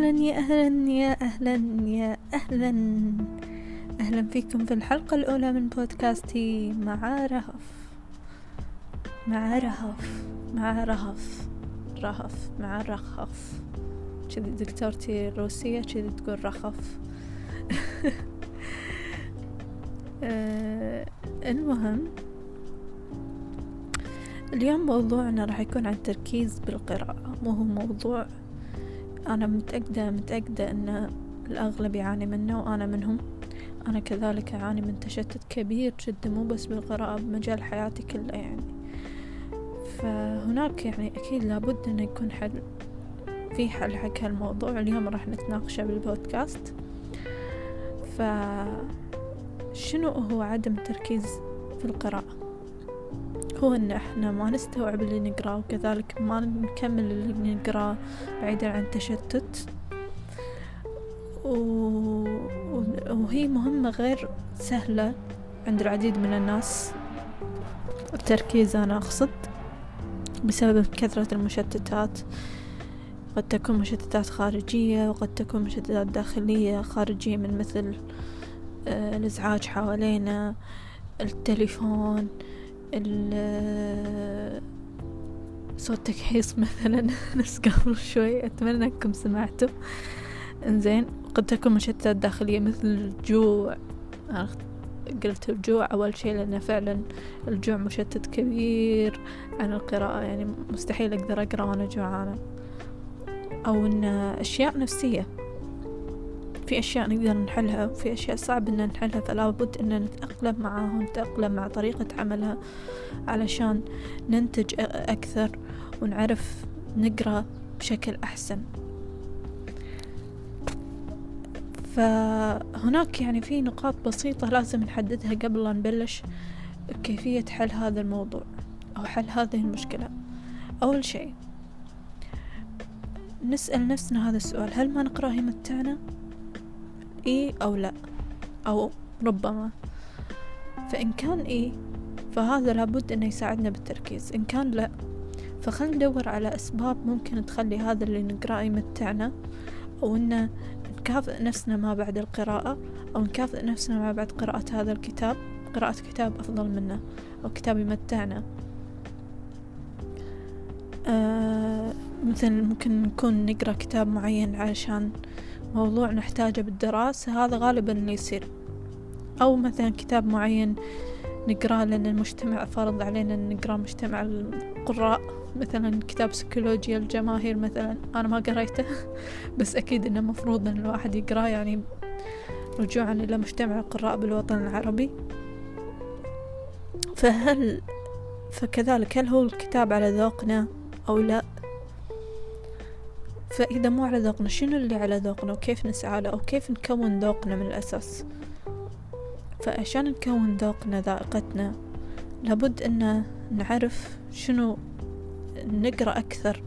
أهلا يا أهلا يا أهلا يا أهلا. أهلا فيكم في الحلقة الأولى من بودكاستي. مع رهف. مع رهف. مع رهف. رهف. مع رخف كذي دكتورتي الروسية كذي تقول رخف آه، المهم اليوم موضوعنا راح يكون عن التركيز بالقراءة. مو هو موضوع أنا متأكدة متأكدة أن الأغلب يعاني منه وأنا منهم. أنا كذلك أعاني من تشتت كبير جدا مو بس بالقراءة بمجال حياتي كله يعني. فهناك يعني أكيد لابد أنه يكون حل في حل حق هالموضوع. اليوم راح نتناقشه بالبودكاست. فشنو هو عدم التركيز في القراءة؟ هو إن إحنا ما نستوعب اللي نقرأه وكذلك ما نكمل اللي نقرأه بعيدا عن التشتت. و... وهي مهمة غير سهلة عند العديد من الناس. التركيز أنا أقصد بسبب كثرة المشتتات. قد تكون مشتتات خارجية وقد تكون مشتتات داخلية خارجية من مثل آه، الإزعاج حوالينا التليفون صوت تكحيص مثلا. نفس قبل شوي. أتمنى أنكم سمعتوا. إنزين قد تكون مشتتات داخلية مثل الجوع. قلت الجوع أول شي لأن فعلا الجوع مشتت كبير عن القراءة. يعني مستحيل أقدر أقرأ وأنا جوعانة. أو إن أشياء نفسية. في أشياء نقدر نحلها وفي أشياء صعب إن نحلها فلا بد إن نتأقلم معاها ونتأقلم مع طريقة عملها علشان ننتج أكثر ونعرف نقرأ بشكل أحسن. فهناك يعني في نقاط بسيطة لازم نحددها قبل لا نبلش كيفية حل هذا الموضوع أو حل هذه المشكلة. أول شيء نسأل نفسنا هذا السؤال هل ما نقرأ يمتعنا إي أو لا أو ربما. فإن كان إي فهذا لابد أنه يساعدنا بالتركيز. إن كان لا فخلنا ندور على أسباب ممكن تخلي هذا اللي نقرأه يمتعنا أو أن نكافئ نفسنا ما بعد القراءة أو نكافئ نفسنا ما بعد قراءة هذا الكتاب. قراءة كتاب أفضل منه أو كتاب يمتعنا. آه مثل ممكن نكون نقرأ كتاب معين علشان موضوع نحتاجه بالدراسة هذا غالبا اللي يصير. أو مثلا كتاب معين نقرأه لأن المجتمع فرض علينا أن نقرأ مجتمع القراء. مثلا كتاب سيكولوجيا الجماهير مثلا أنا ما قريته بس أكيد أنه مفروض أن الواحد يقرأه يعني رجوعا إلى مجتمع القراء بالوطن العربي. فهل فكذلك هل هو الكتاب على ذوقنا أو لا؟ فإذا مو على ذوقنا شنو اللي على ذوقنا؟ وكيف نسعى له؟ أو كيف نكون ذوقنا من الأساس؟ فعشان نكون ذوقنا ذائقتنا لابد أن نعرف شنو نقرأ أكثر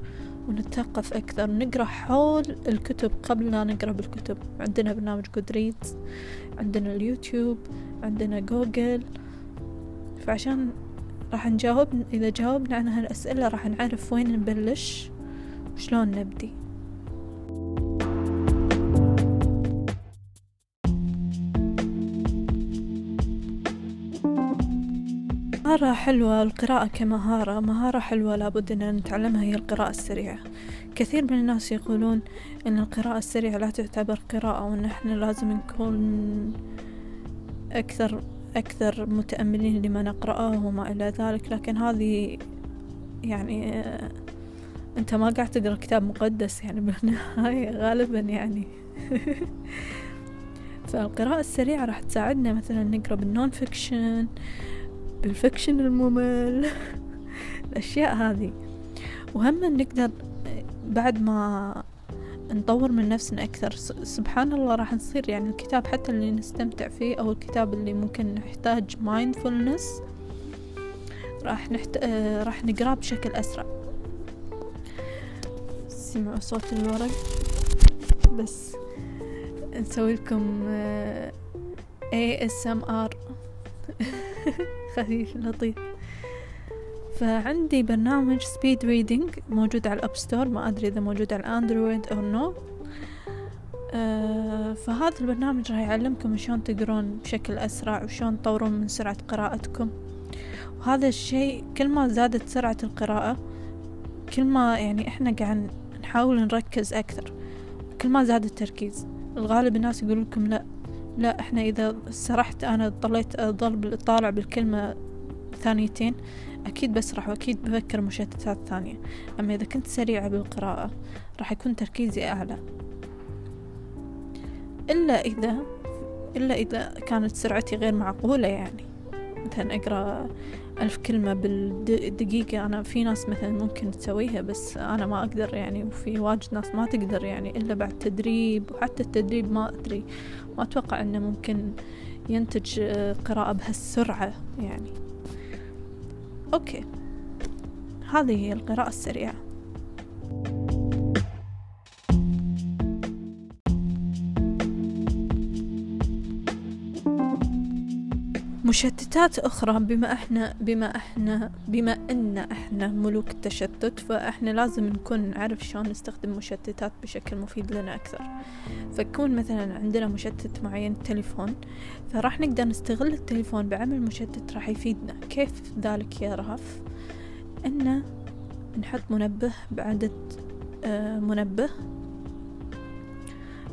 ونتثقف أكثر نقرأ حول الكتب قبل لا نقرأ بالكتب. عندنا برنامج جودريدز عندنا اليوتيوب عندنا جوجل فعشان راح نجاوب إذا جاوبنا عن هالأسئلة راح نعرف وين نبلش وشلون نبدي. مهارة حلوة القراءة كمهارة مهارة حلوة لابد أن نتعلمها هي القراءة السريعة. كثير من الناس يقولون أن القراءة السريعة لا تعتبر قراءة وأن إحنا لازم نكون أكثر أكثر متأملين لما نقرأه وما إلى ذلك. لكن هذه يعني أنت ما قاعد تقرأ كتاب مقدس يعني بالنهاية غالبا يعني. فالقراءة السريعة راح تساعدنا مثلا نقرأ بال non-fiction بال fiction الممل. الأشياء هذه. وهم نقدر بعد ما نطور من نفسنا أكثر. سبحان الله راح نصير يعني الكتاب حتى اللي نستمتع فيه أو الكتاب اللي ممكن نحتاج mindfulness راح نحت... راح نقرأه بشكل أسرع. سمعوا صوت الورق بس نسوي لكم ASMR خفيف لطيف. فعندي برنامج speed reading موجود على ال App Store ما أدري إذا موجود على ال Android أو no آه فهذا البرنامج راح يعلمكم شلون تقرون بشكل أسرع وشلون تطورون من سرعة قراءتكم. وهذا الشيء كل ما زادت سرعة القراءة كل ما يعني إحنا قاعد نحاول نركز أكثر كل ما زاد التركيز. الغالب الناس يقولون لكم لا لا إحنا إذا سرحت أنا ضليت اضل طالع بالكلمة ثانيتين أكيد بسرح وأكيد بفكر مشتتات ثانية. أما إذا كنت سريعة بالقراءة راح يكون تركيزي أعلى. إلا إذا إلا إذا كانت سرعتي غير معقولة يعني. مثلا أقرأ ألف كلمة بالدقيقة. أنا في ناس مثلا ممكن تسويها بس أنا ما أقدر يعني وفي واجد ناس ما تقدر يعني إلا بعد تدريب. وحتى التدريب ما أدري ما أتوقع أنه ممكن ينتج قراءة بهالسرعة يعني. أوكي. هذه هي القراءة السريعة. مشتتات أخرى بما إحنا بما إحنا بما إن إحنا ملوك التشتت فإحنا لازم نكون نعرف شلون نستخدم مشتتات بشكل مفيد لنا أكثر. فكون مثلا عندنا مشتت معين التليفون فراح نقدر نستغل التليفون بعمل مشتت راح يفيدنا. كيف ذلك يا رهف؟ إن نحط منبه بعدد آه منبه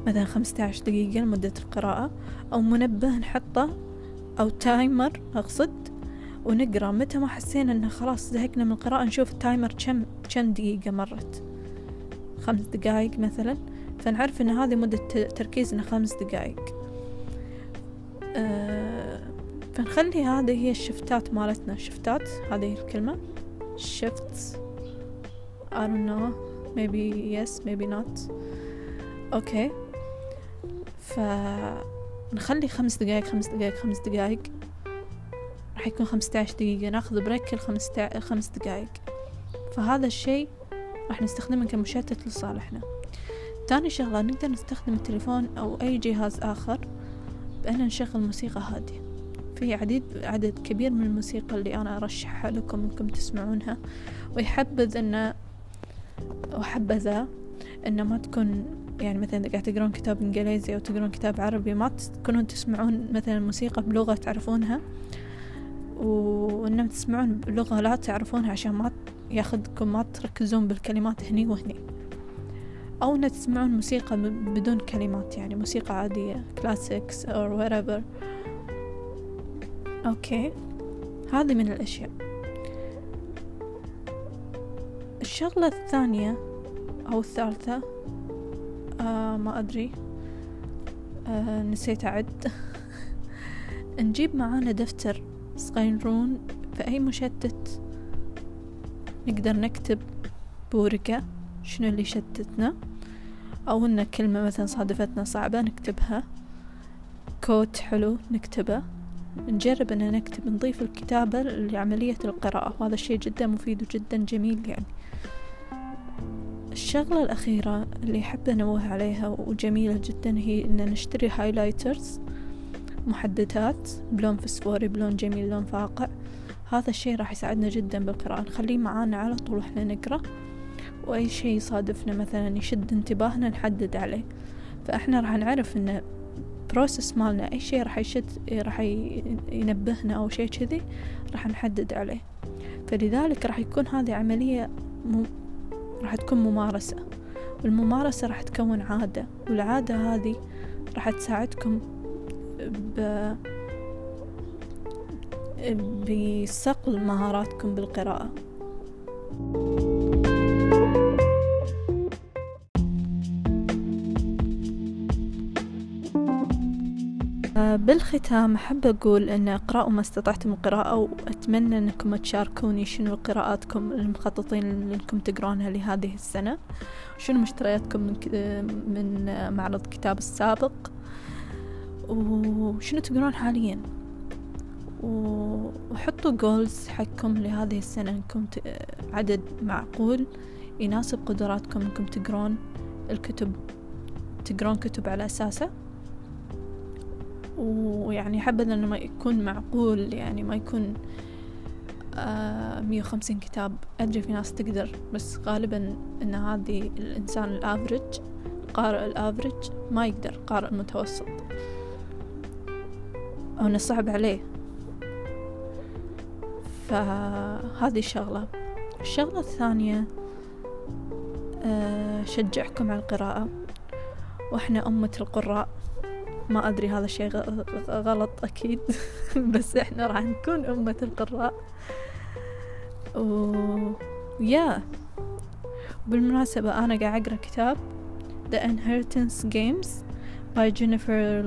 مثلا خمسة عشر دقيقة لمدة القراءة أو منبه نحطه أو timer أقصد. ونقرأ متى ما حسينا إنه خلاص زهقنا من القراءة نشوف ال timer كم كم دقيقة مرت. خمس دقايق مثلا. فنعرف إن هذه مدة تركيزنا خمس دقايق. أه فنخلي هذه هي الشفتات مالتنا. شفتات هذه الكلمة. shifts I don't know. Maybe yes maybe not. Okay. ف نخلي خمس دقايق خمس دقايق خمس دقايق. راح يكون خمسة عشر دقيقة. ناخذ بريك كل خمسة خمس دقايق. فهذا الشيء راح نستخدمه كمشتت لصالحنا. تاني شغلة نقدر نستخدم التليفون أو أي جهاز آخر بأن نشغل موسيقى هادية. في عديد عدد كبير من الموسيقى اللي أنا أرشحها لكم إنكم تسمعونها. ويحبذ أن وحبذا أن ما تكون يعني مثلا إذا قاعد تقرون كتاب إنجليزي أو تقرون كتاب عربي ما تكونون تسمعون مثلا موسيقى بلغة تعرفونها وإنما تسمعون بلغة لا تعرفونها عشان ما ياخذكم ما تركزون بالكلمات هني وهني. أو إن تسمعون موسيقى بدون كلمات يعني موسيقى عادية classics أو whatever. okay. هذه من الأشياء. الشغلة الثانية أو الثالثة. آه ما أدري. آه نسيت أعد. نجيب معانا دفتر صغيرون في أي مشتت. نقدر نكتب بورقة شنو اللي شتتنا أو إن كلمة مثلا صادفتنا صعبة نكتبها. كوت حلو نكتبه. نجرب أن نكتب نضيف الكتابة لعملية القراءة. وهذا الشيء جدا مفيد وجدا جميل يعني. الشغلة الأخيرة اللي أحب أنوه عليها وجميلة جدا هي إن نشتري highlighters محددات بلون فسفوري بلون جميل لون فاقع. هذا الشي راح يساعدنا جدا بالقراءة. نخليه معانا على طول وإحنا نقرأ. وأي شي يصادفنا مثلا يشد انتباهنا نحدد عليه. فإحنا راح نعرف إن process مالنا أي شي راح يشد راح ينبهنا أو شي كذي راح نحدد عليه. فلذلك راح يكون هذه عملية راح تكون ممارسة. والممارسة راح تكون عادة والعادة هذه راح تساعدكم ب بصقل مهاراتكم بالقراءة. بالختام أحب أقول أن اقرأوا ما استطعتم القراءة وأتمنى أنكم تشاركوني شنو قراءاتكم المخططين أنكم تقرونها لهذه السنة. شنو مشترياتكم من, من معرض كتاب السابق؟ وشنو تقرون حاليا؟ وحطوا جولز حقكم لهذه السنة أنكم عدد معقول يناسب قدراتكم أنكم تقرون الكتب تقرون كتب على أساسه. ويعني حبذا إنه ما يكون معقول يعني ما يكون آه مية وخمسين كتاب أدري في ناس تقدر بس غالبا إن هذه الإنسان الأفرج القارئ الافرج ما يقدر القارئ المتوسط. أو إنه صعب عليه. فهذه شغلة الشغلة الثانية أه شجعكم على القراءة. وإحنا أمة القراء. ما أدري هذا الشيء غلط أكيد بس إحنا راح نكون أمة القراء و يا بالمناسبة أنا قاعد أقرأ كتاب The Inheritance Games by Jennifer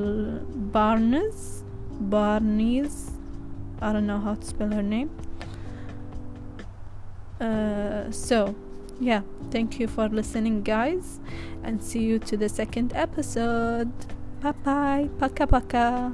Barnes Barnes I don't know how to spell her name uh, so yeah thank you for listening guys and see you to the second episode bye bye paka paka